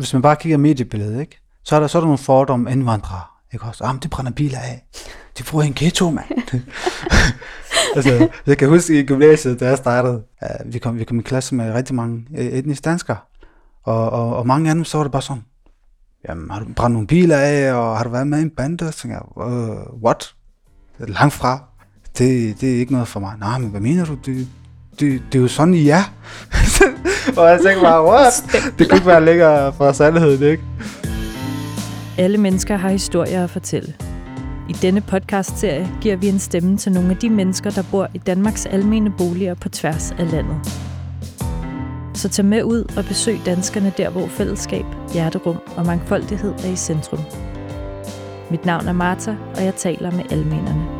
hvis man bare kigger mediebilledet, ikke? Så er der, så er der nogle fordomme om indvandrere. Ikke også? Ah, det de brænder biler af. De bruger en ghetto, mand. altså, jeg kan huske i gymnasiet, da jeg startede, uh, vi, kom, vi kom i klasse med rigtig mange øh, etniske danskere. Og, og, og mange af dem, så var det bare sådan, jamen, har du brændt nogle biler af, og har du været med i en bande? Så tænkte jeg, uh, what? Langt fra. Det, det er ikke noget for mig. Nej, men hvad mener du? Det, det, det er jo sådan, I er. og jeg tænkte bare, what? Det kunne ikke være længere fra sandheden, ikke? Alle mennesker har historier at fortælle. I denne podcast-serie giver vi en stemme til nogle af de mennesker, der bor i Danmarks almene boliger på tværs af landet. Så tag med ud og besøg danskerne der, hvor fællesskab, hjerterum og mangfoldighed er i centrum. Mit navn er Marta, og jeg taler med almenerne.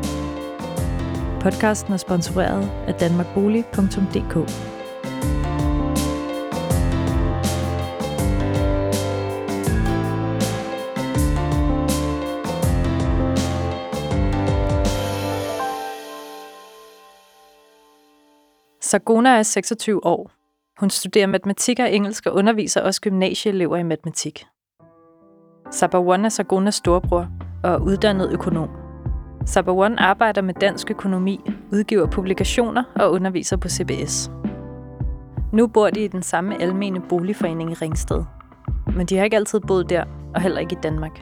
Podcasten er sponsoreret af danmarkbolig.dk. Sargona er 26 år. Hun studerer matematik og engelsk og underviser også gymnasieelever i matematik. Sabawan er Sargonas storebror og er uddannet økonom. Sabawan arbejder med dansk økonomi, udgiver publikationer og underviser på CBS. Nu bor de i den samme almene boligforening i Ringsted. Men de har ikke altid boet der, og heller ikke i Danmark.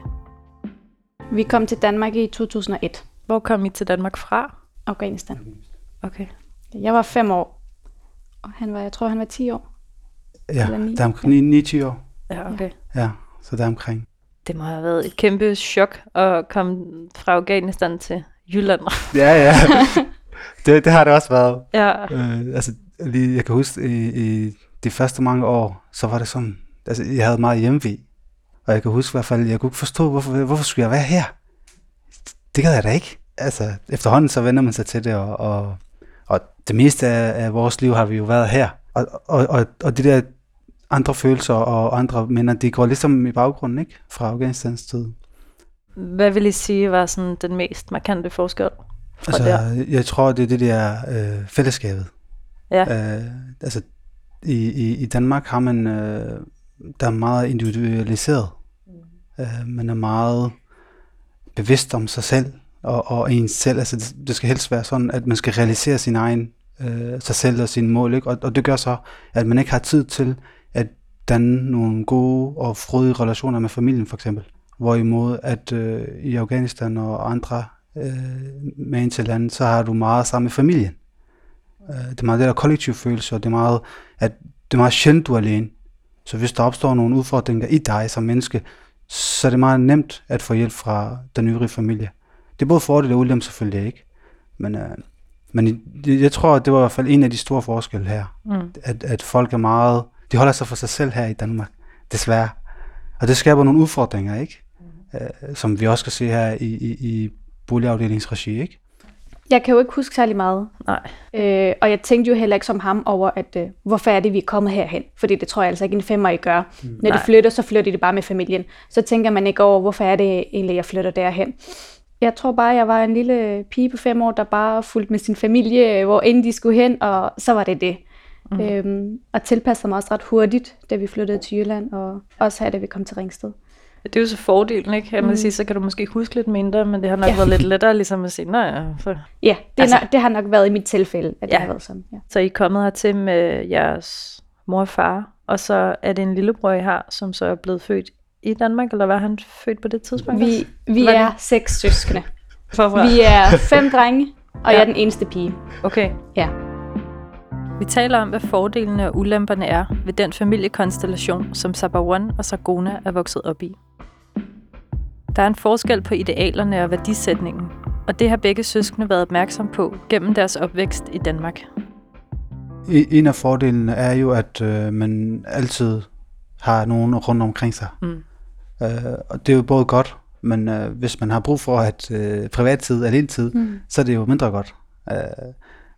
Vi kom til Danmark i 2001. Hvor kom I til Danmark fra? Afghanistan. Okay. Jeg var fem år, og han var, jeg tror, han var 10 år. Ja, Eller ni. der er omkring 9-10 år. Ja, okay. Ja, så der er omkring. Det må have været et kæmpe chok at komme fra Afghanistan til Jylland. Ja, ja. det, det har det også været. ja. Øh, altså, lige, jeg kan huske, i, i de første mange år, så var det sådan, altså, jeg havde meget hjemmevi. Og jeg kan huske i hvert fald, jeg kunne ikke forstå, hvorfor, hvorfor skulle jeg være her? Det gad jeg da ikke. Altså, efterhånden så vender man sig til det, og, og, og det meste af, af vores liv har vi jo været her. Og, og, og, og de der andre følelser og andre minder, de går ligesom i baggrunden, ikke? Fra Afghanistans tid. Hvad vil I sige var sådan den mest markante forskel fra Altså, der? jeg tror, det er det der øh, fællesskabet. Ja. Øh, altså, i, i, i Danmark har man, øh, der er meget individualiseret. Mm. Øh, man er meget bevidst om sig selv og, og ens selv. Altså, det, det skal helst være sådan, at man skal realisere sin egen, øh, sig selv og sine mål. Ikke? Og, og det gør så, at man ikke har tid til danne nogle gode og frodige relationer med familien, for eksempel. Hvorimod, at øh, i Afghanistan og andre øh, med til lande, så har du meget sammen med familien. Øh, det er meget det der kollektiv følelse, og det er meget, at det er meget sjældent, du er alene. Så hvis der opstår nogle udfordringer i dig som menneske, så er det meget nemt at få hjælp fra den øvrige familie. Det er både fordele og ulempe selvfølgelig ikke. Men, øh, men jeg, jeg tror, at det var i hvert fald en af de store forskelle her. Mm. At, at folk er meget, de holder sig for sig selv her i Danmark, desværre. Og det skaber nogle udfordringer, ikke? Øh, som vi også kan se her i, i, i boligafdelingsregi, ikke? Jeg kan jo ikke huske særlig meget. Nej. Øh, og jeg tænkte jo heller ikke som ham over, at øh, hvorfor er det, vi er kommet herhen? Fordi det tror jeg altså ikke en femmer, I gør. Mm. Når Nej. de flytter, så flytter de bare med familien. Så tænker man ikke over, hvorfor er det egentlig, jeg flytter derhen? Jeg tror bare, jeg var en lille pige på fem år, der bare fulgte med sin familie, hvor end de skulle hen, og så var det det. Mm. Øhm, og tilpassede mig også ret hurtigt, da vi flyttede til Jylland, og også her, da vi kom til Ringsted. Det er jo så fordelen, ikke? Jeg Mm. sige, så kan du måske huske lidt mindre, men det har nok Ja. været lidt lettere ligesom at sige, nej, ja, så, Ja, det, Altså- nok, det har nok været i mit tilfælde, at det Ja. har været sådan. Ja. så I er kommet hertil med jeres mor og far, og så er det en lillebror, I har, som så er blevet født i Danmark, eller var han født på det tidspunkt? Vi, vi er seks søskende. Forfra? Vi er fem drenge, og Ja. jeg er den eneste pige. Okay. Ja. Vi taler om, hvad fordelene og ulemperne er ved den familiekonstellation, som Sabawan og Sagona er vokset op i. Der er en forskel på idealerne og værdisætningen, og det har begge søskende været opmærksom på gennem deres opvækst i Danmark. En af fordelene er jo, at øh, man altid har nogen rundt omkring sig. Mm. Øh, og det er jo både godt, men øh, hvis man har brug for at øh, privattid, alene tid, Mm. så er det jo mindre godt. Øh,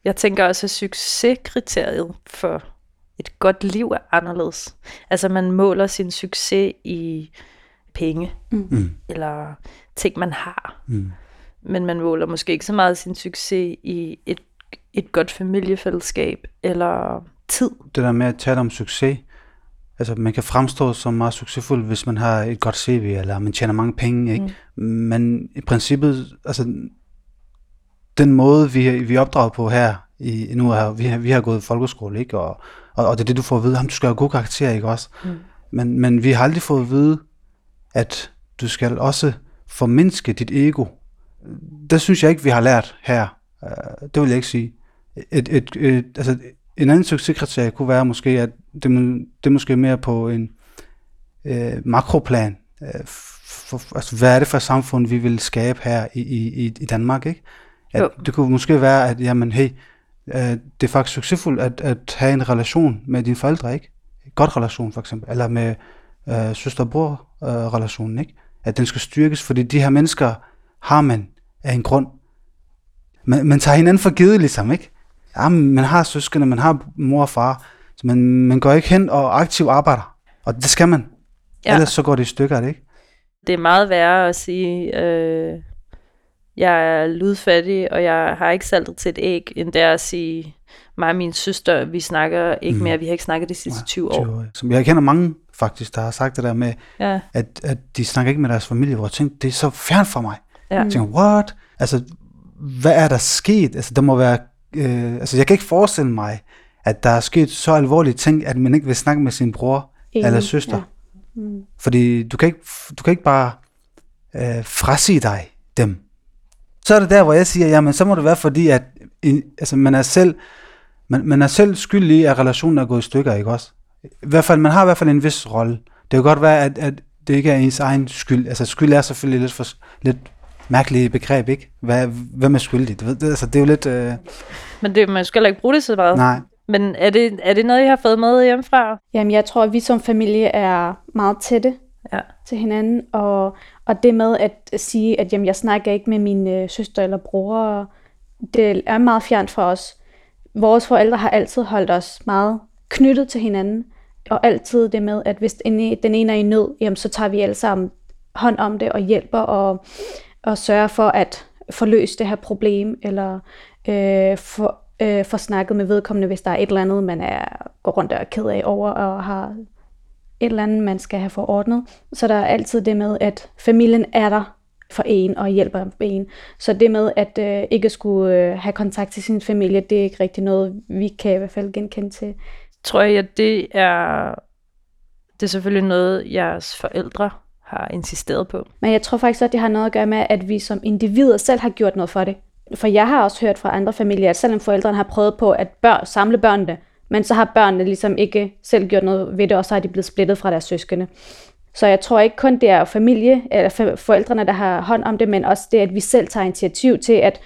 Jeg tænker også, at succeskriteriet for et godt liv er anderledes. Altså man måler sin succes i penge, mm, eller ting man har. mm, Men man måler måske ikke så meget sin succes i et, et godt familiefællesskab, eller tid. det der med at tale om succes, altså man kan fremstå som meget succesfuld, hvis man har et godt CV, eller man tjener mange penge, ikke? Mm. Men i princippet, altså den måde, vi, vi er opdraget på her, i, nu er vi, har, vi har gået i folkeskole, ikke? Og, og, og det er det, du får at vide, at du skal have god karakter, ikke også? Mm. Men, men vi har aldrig fået at vide, at du skal også formindske dit ego. Det synes jeg ikke, vi har lært her. Uh, det vil jeg ikke sige. Et, et, et, altså, en anden succeskriterie kunne være måske, at det, det er måske mere på en øh, makroplan. Øh, for, altså, hvad er det for et samfund, vi vil skabe her i, i, i Danmark, ikke? At, det kunne måske være, at jamen, hey, øh, det er faktisk succesfuldt at, at have en relation med dine forældre, ikke? En godt relation, for eksempel. Eller med øh, søster-bror-relationen, øh, ikke? At den skal styrkes, fordi de her mennesker har man af en grund. Man, man tager hinanden for givet, ligesom, ikke? Ja, man har søskende, man har mor og far, så man, man går ikke hen og aktivt arbejder. Og det skal man. Ja. Ellers så går det i stykker, det ikke? Det er meget værre at sige, øh, jeg er ludfattig, og jeg har ikke saltet til et æg, end det er at sige, mig og min søster, vi snakker ikke mm. mere, vi har ikke snakket de sidste 20 år. 20 år. Som jeg kender mange faktisk, der har sagt det der med, ja. at, at de snakker ikke med deres familie, hvor jeg tænkte, det er så fjern for mig. Ja. Jeg tænker, what? Altså, hvad er der sket? Altså, der må være, øh, altså, jeg kan ikke forestille mig, at der er sket så alvorlige ting, at man ikke vil snakke med sin bror Ingen, eller søster. Ja. Mm. Fordi du kan ikke, du kan ikke bare øh, frasige dig dem. Så er det der, hvor jeg siger, jamen så må det være fordi, at altså, man er selv man, man er selv skyldig i, at relationen er gået i stykker, ikke også? I hvert fald, man har i hvert fald en vis rolle. Det kan godt være, at, at det ikke er ens egen skyld. Altså skyld er selvfølgelig lidt, for, lidt mærkeligt begreb, ikke? Hvad, hvem er skyldig? Det, det, altså, det er jo lidt... Øh... Men det, man skal ikke bruge det så meget. Nej. Men er det, er det noget, I har fået med hjemmefra? Jamen, jeg tror, at vi som familie er meget tætte ja. til hinanden. Og, og det med at sige, at jamen, jeg snakker ikke med min øh, søster eller bror, det er meget fjernt for os. Vores forældre har altid holdt os meget knyttet til hinanden. Og altid det med, at hvis den ene er i nød, jamen, så tager vi alle sammen hånd om det og hjælper og, og sørger for at forløse det her problem, eller øh, for, øh, få snakket med vedkommende, hvis der er et eller andet, man er, går rundt og er ked af over, og har et eller andet, man skal have forordnet. Så der er altid det med, at familien er der for en og hjælper en. Så det med at øh, ikke skulle øh, have kontakt til sin familie, det er ikke rigtig noget, vi kan i hvert fald genkende til. Tror jeg, at det er, det er selvfølgelig noget, jeres forældre har insisteret på. Men jeg tror faktisk, at det har noget at gøre med, at vi som individer selv har gjort noget for det. For jeg har også hørt fra andre familier, at selvom forældrene har prøvet på at bør, samle børnene, men så har børnene ligesom ikke selv gjort noget ved det, og så er de blevet splittet fra deres søskende. Så jeg tror ikke kun det er familie eller forældrene, der har hånd om det, men også det, at vi selv tager initiativ til, at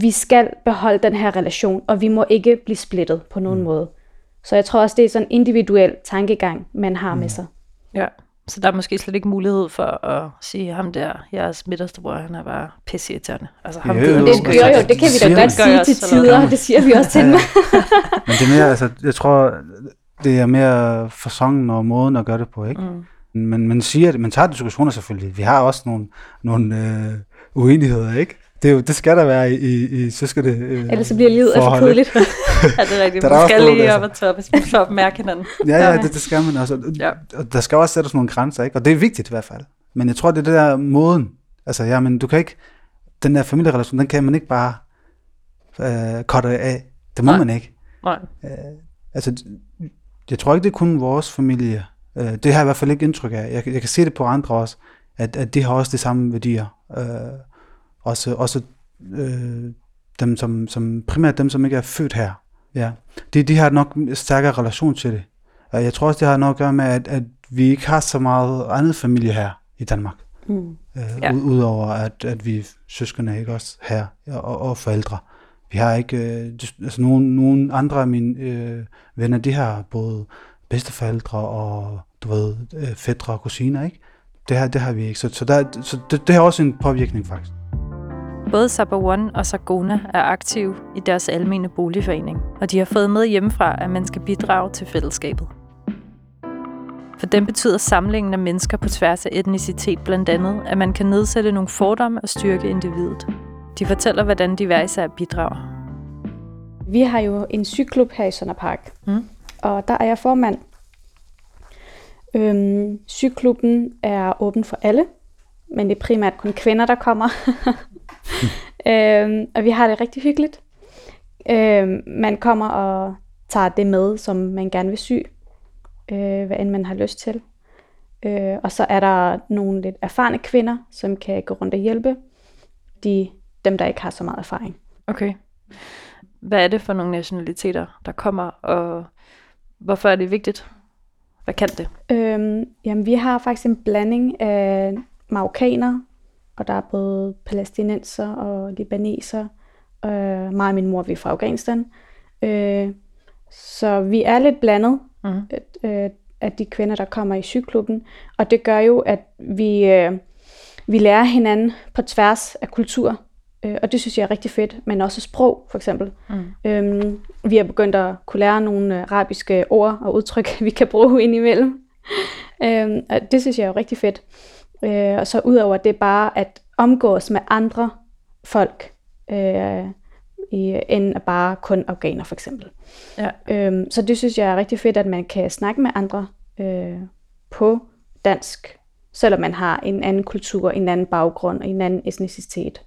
vi skal beholde den her relation, og vi må ikke blive splittet på nogen mm. måde. Så jeg tror også, det er sådan en individuel tankegang, man har mm. med sig. Ja. Så der er måske slet ikke mulighed for at sige, ham der, jeres midterste bror, han er bare pisseirriterende. Altså, ham jo, jo, jo, det, jo, jo, det kan vi da godt sige til tider, det siger vi også til ja. Men det er mere, altså, jeg tror, det er mere fasongen og måden at gøre det på, ikke? Mm. Men man siger, at man tager diskussioner selvfølgelig. Vi har også nogle, nogle øh, uenigheder, ikke? Det, er jo, det skal der være i, i, i søskende øh, Ellers så bliver livet for kedeligt. ja, det er rigtigt. Man skal lige op og toppe, man får opmærke hinanden. ja, ja, det, det skal man også. Ja. Og der skal også sættes nogle grænser, ikke? Og det er vigtigt i hvert fald. Men jeg tror, det er det der måden. Altså, ja, men du kan ikke... Den der familierelation, den kan man ikke bare øh, korte af. Det må Nej. man ikke. Nej. Øh, altså, jeg tror ikke, det er kun vores familie. Øh, det har jeg i hvert fald ikke indtryk af. Jeg, jeg kan se det på andre også, at, at de har også de samme værdier. Øh, også, også øh, dem, som, som, primært dem, som ikke er født her. Ja. De, de har nok en stærkere relation til det. Og jeg tror også, det har noget at gøre med, at, at vi ikke har så meget andet familie her i Danmark. Mm. Øh, ja. Udover at, at vi søskende ikke også her, og, og forældre. Vi har ikke, øh, altså nogle, nogle andre af mine øh, venner, de har både bedsteforældre og, du ved, øh, fædre og kusiner, ikke? Det har, det har vi ikke. Så, så, der, så det, det har også en påvirkning faktisk. Både One og Sagona er aktive i deres almene boligforening, og de har fået med hjemmefra, at man skal bidrage til fællesskabet. For dem betyder samlingen af mennesker på tværs af etnicitet blandt andet, at man kan nedsætte nogle fordomme og styrke individet. De fortæller, hvordan de hver især bidrager. Vi har jo en syklub her i Sønderpark, mm. og der er jeg formand. Øhm, syklubben er åben for alle, men det er primært kun kvinder, der kommer. øhm, og vi har det rigtig hyggeligt. Øhm, man kommer og tager det med, som man gerne vil sy, øh, hvad end man har lyst til. Øh, og så er der nogle lidt erfarne kvinder, som kan gå rundt og hjælpe de, dem, der ikke har så meget erfaring. Okay. Hvad er det for nogle nationaliteter, der kommer, og hvorfor er det vigtigt? Hvad kan det? Øhm, jamen, vi har faktisk en blanding af marokkaner, og der er både palæstinenser og libaneser. Øh, mig og min mor, vi er fra Afghanistan. Øh, så vi er lidt blandet mm. øh, af de kvinder, der kommer i syklubben. Og det gør jo, at vi, øh, vi lærer hinanden på tværs af kultur. Øh, og det synes jeg er rigtig fedt, men også sprog for eksempel. Mm. Øhm, vi har begyndt at kunne lære nogle arabiske ord og udtryk, vi kan bruge indimellem. øhm, og det synes jeg er rigtig fedt. Øh, og så udover det bare at omgås med andre folk, øh, i, end at bare kun afghaner for eksempel. Ja. Øhm, så det synes jeg er rigtig fedt, at man kan snakke med andre øh, på dansk, selvom man har en anden kultur, en anden baggrund og en anden etnicitet.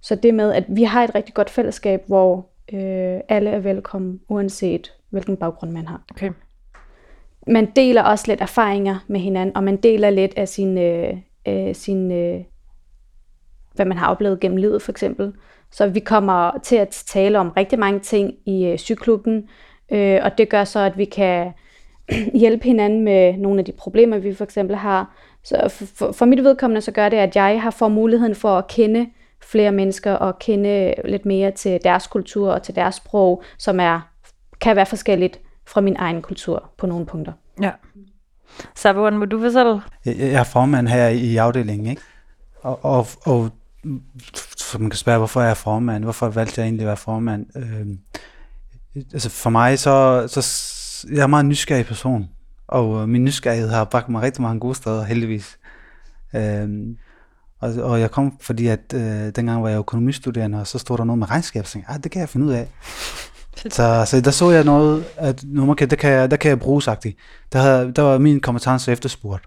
Så det med, at vi har et rigtig godt fællesskab, hvor øh, alle er velkommen, uanset hvilken baggrund man har. Okay. Man deler også lidt erfaringer med hinanden, og man deler lidt af sin, øh, øh, sin øh, hvad man har oplevet gennem livet for eksempel. Så vi kommer til at tale om rigtig mange ting i øh, syklubben, øh, og det gør så, at vi kan hjælpe hinanden med nogle af de problemer, vi for eksempel har. Så for, for mit vedkommende så gør det, at jeg har fået muligheden for at kende flere mennesker og kende lidt mere til deres kultur og til deres sprog, som er kan være forskelligt fra min egen kultur på nogle punkter. Ja. Så hvordan må du fortælle? Jeg er formand her i afdelingen, ikke? Og, og, og så man kan spørge, hvorfor er jeg formand? Hvorfor valgte jeg egentlig at være formand? Øh, altså for mig, så, så jeg er en meget nysgerrig person, og øh, min nysgerrighed har bragt mig rigtig mange gode steder, heldigvis. Øh, og, og jeg kom, fordi at øh, dengang var jeg økonomistuderende, og så stod der noget med regnskab, og tænkte, ah, det kan jeg finde ud af. Så, så der så jeg noget, at nu, okay, det kan jeg, der kan jeg bruge sagtigt. Der, havde, der var min kompetence efterspurgt.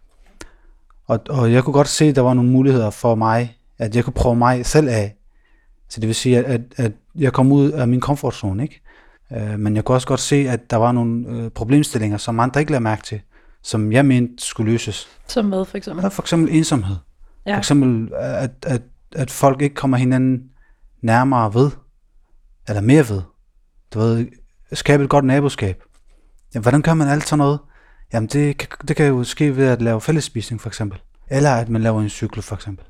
Og, og jeg kunne godt se, at der var nogle muligheder for mig, at jeg kunne prøve mig selv af. Så det vil sige, at, at, at jeg kom ud af min komfortzone, ikke? Øh, men jeg kunne også godt se, at der var nogle øh, problemstillinger, som andre ikke lagde mærke til, som jeg mente skulle løses. Som med, for eksempel? Ja, for eksempel ensomhed. Ja. For eksempel, at, at, at folk ikke kommer hinanden nærmere ved, eller mere ved. Du ved, skabe et godt naboskab. Jamen, hvordan gør man alt sådan noget? Jamen, det, kan, det kan jo ske ved at lave fællesspisning, for eksempel. Eller at man laver en cykel, for eksempel.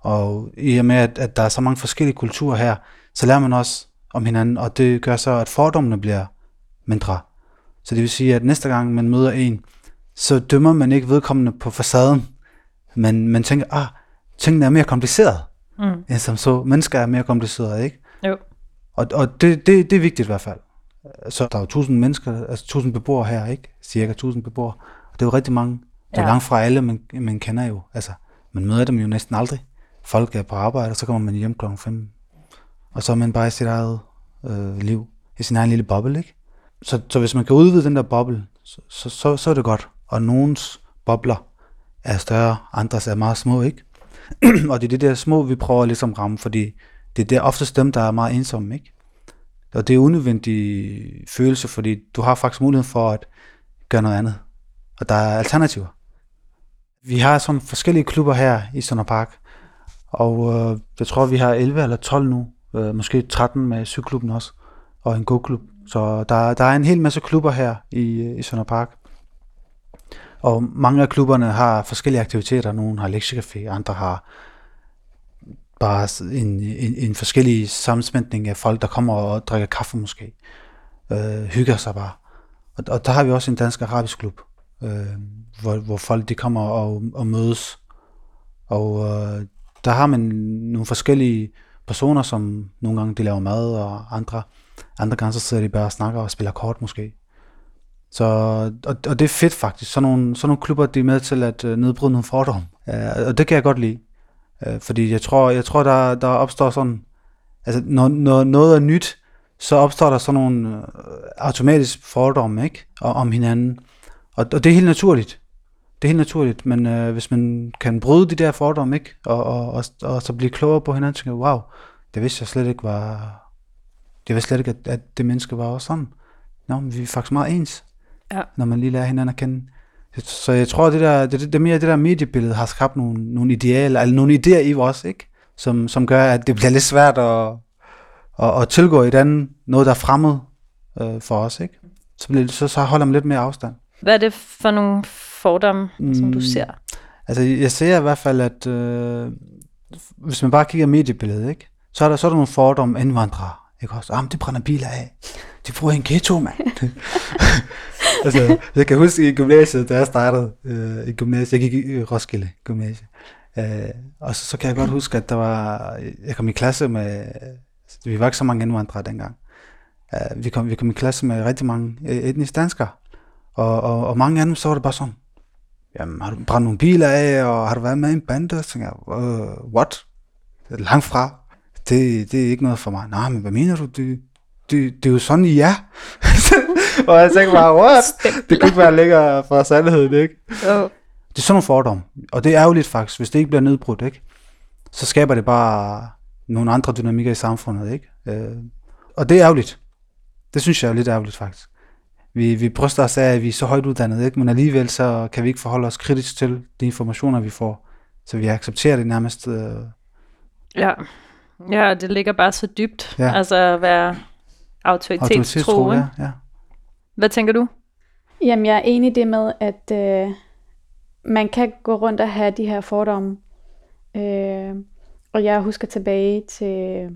Og i og med, at, at der er så mange forskellige kulturer her, så lærer man også om hinanden, og det gør så, at fordommene bliver mindre. Så det vil sige, at næste gang man møder en, så dømmer man ikke vedkommende på facaden, men man tænker, ah, tingene er mere kompliceret, mm. end som så. Mennesker er mere komplicerede, ikke? Jo. Og, og det, det, det er vigtigt i hvert fald. Så der er jo tusind mennesker, altså tusind beboere her, ikke? Cirka tusind beboere. Og det er jo rigtig mange. Det er ja. langt fra alle, man, man kender jo. Altså, man møder dem jo næsten aldrig. Folk er på arbejde, og så kommer man hjem klokken 5. Og så er man bare i sit eget øh, liv. I sin egen lille boble, ikke? Så, så hvis man kan udvide den der boble, så, så, så, så er det godt. Og nogens bobler er større, andres er meget små, ikke? og det er det der små, vi prøver at ligesom ramme, fordi det er der oftest dem, der er meget ensomme, ikke? Og det er unødvendig følelse, fordi du har faktisk mulighed for at gøre noget andet. Og der er alternativer. Vi har sådan forskellige klubber her i Sønder Park, og øh, jeg tror, vi har 11 eller 12 nu, øh, måske 13 med cykelklubben også, og en god klub. Så der, der er en hel masse klubber her i, øh, i Sønder Park. Og mange af klubberne har forskellige aktiviteter. Nogle har lektiecafé, andre har bare en, en, en forskellig sammensmæntning af folk, der kommer og drikker kaffe måske. Øh, hygger sig bare. Og, og der har vi også en dansk arabisk klub, øh, hvor, hvor folk de kommer og, og mødes. Og øh, der har man nogle forskellige personer, som nogle gange de laver mad, og andre, andre gange så sidder de bare og snakker og spiller kort måske. Så, og, og det er fedt faktisk. Sådan nogle, sådan nogle klubber, de er med til at øh, nedbryde nogle fordomme. Øh, og det kan jeg godt lide. Uh, fordi jeg tror, jeg tror der, der opstår sådan, altså når, når noget er nyt, så opstår der sådan nogle uh, automatisk fordomme, ikke? Og, om hinanden. Og, og det er helt naturligt. Det er helt naturligt, men øh, hvis man kan bryde de der fordomme, ikke? Og, og, og, og så blive klogere på hinanden, tænker wow, det vidste jeg slet ikke var... Det vidste slet ikke, at, at det menneske var også sådan. Nå, men vi er faktisk meget ens, Ja. når man lige lærer hinanden at kende. Så jeg tror, det der, det, det, mere det der mediebillede har skabt nogle, nogle idealer, eller nogle idéer i os, ikke? Som, som gør, at det bliver lidt svært at, at, at tilgå i den, noget, der er fremmed øh, for os, ikke? Så, bliver, det- så, så holder man lidt mere afstand. Hvad er det for nogle fordomme, mm. som du Mm. ser? Altså, jeg ser i hvert fald, at øh, hvis man bare kigger mediebilledet, ikke? Så er der, så er der nogle fordomme om indvandrere. Ikke også? Om det brænder biler af. De bruger en ghetto, mand. altså, jeg kan huske i gymnasiet, da jeg startede øh, i gymnasiet, jeg gik i Roskilde Gymnasiet. Øh, og så, så kan jeg godt huske, at der var, jeg kom i klasse med, altså, vi var ikke så mange indvandrere dengang. Øh, vi, kom, vi kom i klasse med rigtig mange e, etniske danskere. Og, og, og mange af dem, så var det bare sådan, jamen, har du brændt nogle biler af, og har du været med i en bande? Så tænkte jeg, uh, what? Langt fra. Det, det er ikke noget for mig. Nej, men hvad mener du? Det, det, det er jo sådan, I er. og jeg tænkte bare, what? Det kunne ikke være længere fra sandheden, ikke? Oh. Det er sådan nogle fordomme. Og det er ærgerligt faktisk, hvis det ikke bliver nedbrudt, ikke? Så skaber det bare nogle andre dynamikker i samfundet, ikke? Øh, og det er ærgerligt. Det synes jeg er lidt ærgerligt faktisk. Vi, vi bryster os af, at vi er så højt uddannede, ikke? men alligevel så kan vi ikke forholde os kritisk til de informationer, vi får. Så vi accepterer det nærmest. Øh, Ja. Ja, det ligger bare så dybt. Ja. Altså at være autoritetstro. ja, ja. Hvad tænker du? Jamen, jeg er enig i det med, at øh, man kan gå rundt og have de her fordomme. Øh, og jeg husker tilbage til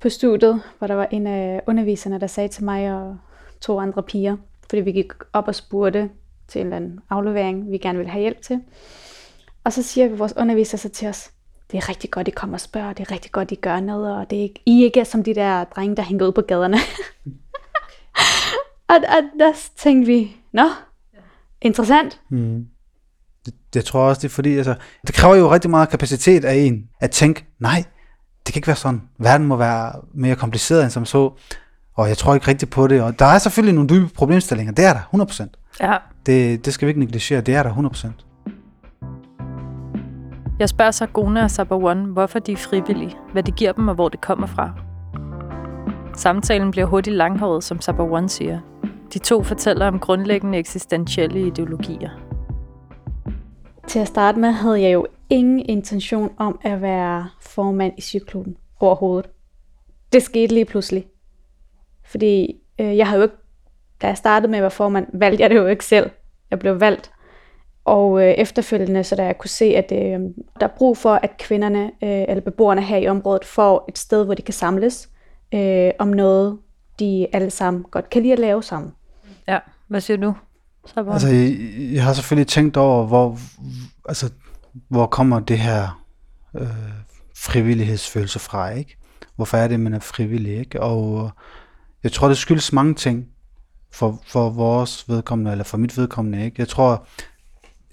på studiet, hvor der var en af underviserne, der sagde til mig og to andre piger, fordi vi gik op og spurgte til en eller anden aflevering, vi gerne ville have hjælp til. Og så siger vores underviser så til os, det er rigtig godt, I kommer og spørger, det er rigtig godt, I gør noget, og det er ikke, I ikke er som de der drenge, der hænger ud på gaderne. og, og der tænkte vi, nå, interessant. Mm. Det, det tror jeg også, det er fordi, altså, det kræver jo rigtig meget kapacitet af en, at tænke, nej, det kan ikke være sådan. Verden må være mere kompliceret end som så, og jeg tror ikke rigtigt på det. Og der er selvfølgelig nogle dybe problemstillinger, det er der, 100%. Ja. Det, det skal vi ikke negligere, det er der 100%. Jeg spørger så Gona og Sabawan, hvorfor de er frivillige, hvad det giver dem og hvor det kommer fra. Samtalen bliver hurtigt langhåret, som Sabawan siger. De to fortæller om grundlæggende eksistentielle ideologier. Til at starte med havde jeg jo ingen intention om at være formand i cyklubben overhovedet. Det skete lige pludselig. Fordi øh, jeg har jo ikke, da jeg startede med at være formand, valgte jeg det jo ikke selv. Jeg blev valgt. Og øh, efterfølgende, så da jeg kunne se, at øh, der er brug for, at kvinderne øh, eller beboerne her i området får et sted, hvor de kan samles øh, om noget, de alle sammen godt kan lide at lave sammen. Ja, hvad siger du, Sabawan? Altså, jeg, jeg har selvfølgelig tænkt over, hvor, altså, hvor kommer det her øh, frivillighedsfølelse fra, ikke? Hvorfor er det, man er frivillig, ikke? Og øh, jeg tror, det skyldes mange ting for, for vores vedkommende, eller for mit vedkommende, ikke? Jeg tror,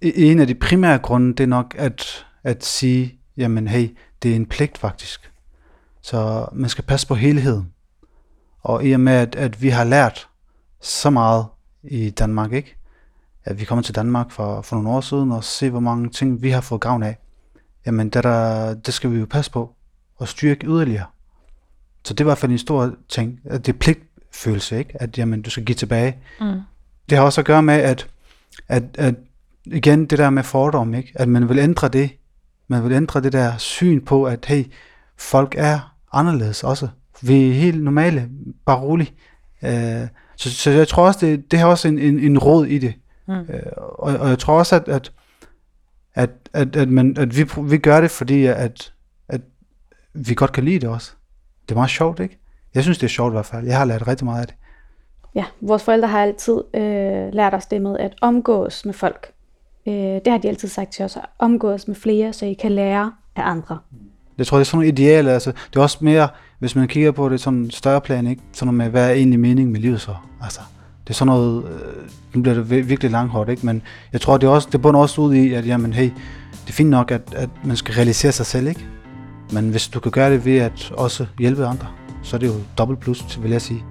en af de primære grunde, det er nok at, at sige, jamen hey, det er en pligt faktisk. Så man skal passe på helheden. Og i og med, at, at vi har lært så meget i Danmark, ikke? At vi kommer til Danmark for, for nogle år siden og se, hvor mange ting vi har fået gavn af. Jamen, det, der, det skal vi jo passe på og styrke yderligere. Så det er i hvert fald en stor ting. At det er pligtfølelse, ikke? At jamen, du skal give tilbage. Mm. Det har også at gøre med, at, at, at igen, det der med fordom, ikke? At man vil ændre det. Man vil ændre det der syn på, at hey, folk er anderledes også. Vi er helt normale, bare rolig. Øh, så, så jeg tror også, det, det har også en, en, en råd i det. Mm. Øh, og, og jeg tror også, at, at, at, at, at, man, at vi, vi gør det, fordi at, at vi godt kan lide det også. Det er meget sjovt, ikke? Jeg synes, det er sjovt i hvert fald. Jeg har lært rigtig meget af det. Ja, vores forældre har altid øh, lært os det med at omgås med folk. Øh, det har de altid sagt til os, at omgås med flere, så I kan lære af andre. Jeg tror, det er sådan nogle idealer. Altså, det er også mere, hvis man kigger på det sådan større plan, ikke? Sådan noget med, hvad er egentlig meningen med livet så? Altså, det er sådan noget, øh, nu bliver det virkelig langhårdt, ikke? Men jeg tror, det, er også, det bunder også ud i, at jamen, hey, det er fint nok, at, at man skal realisere sig selv, ikke? Men hvis du kan gøre det ved at også hjælpe andre, så er det jo dobbelt plus, vil jeg sige.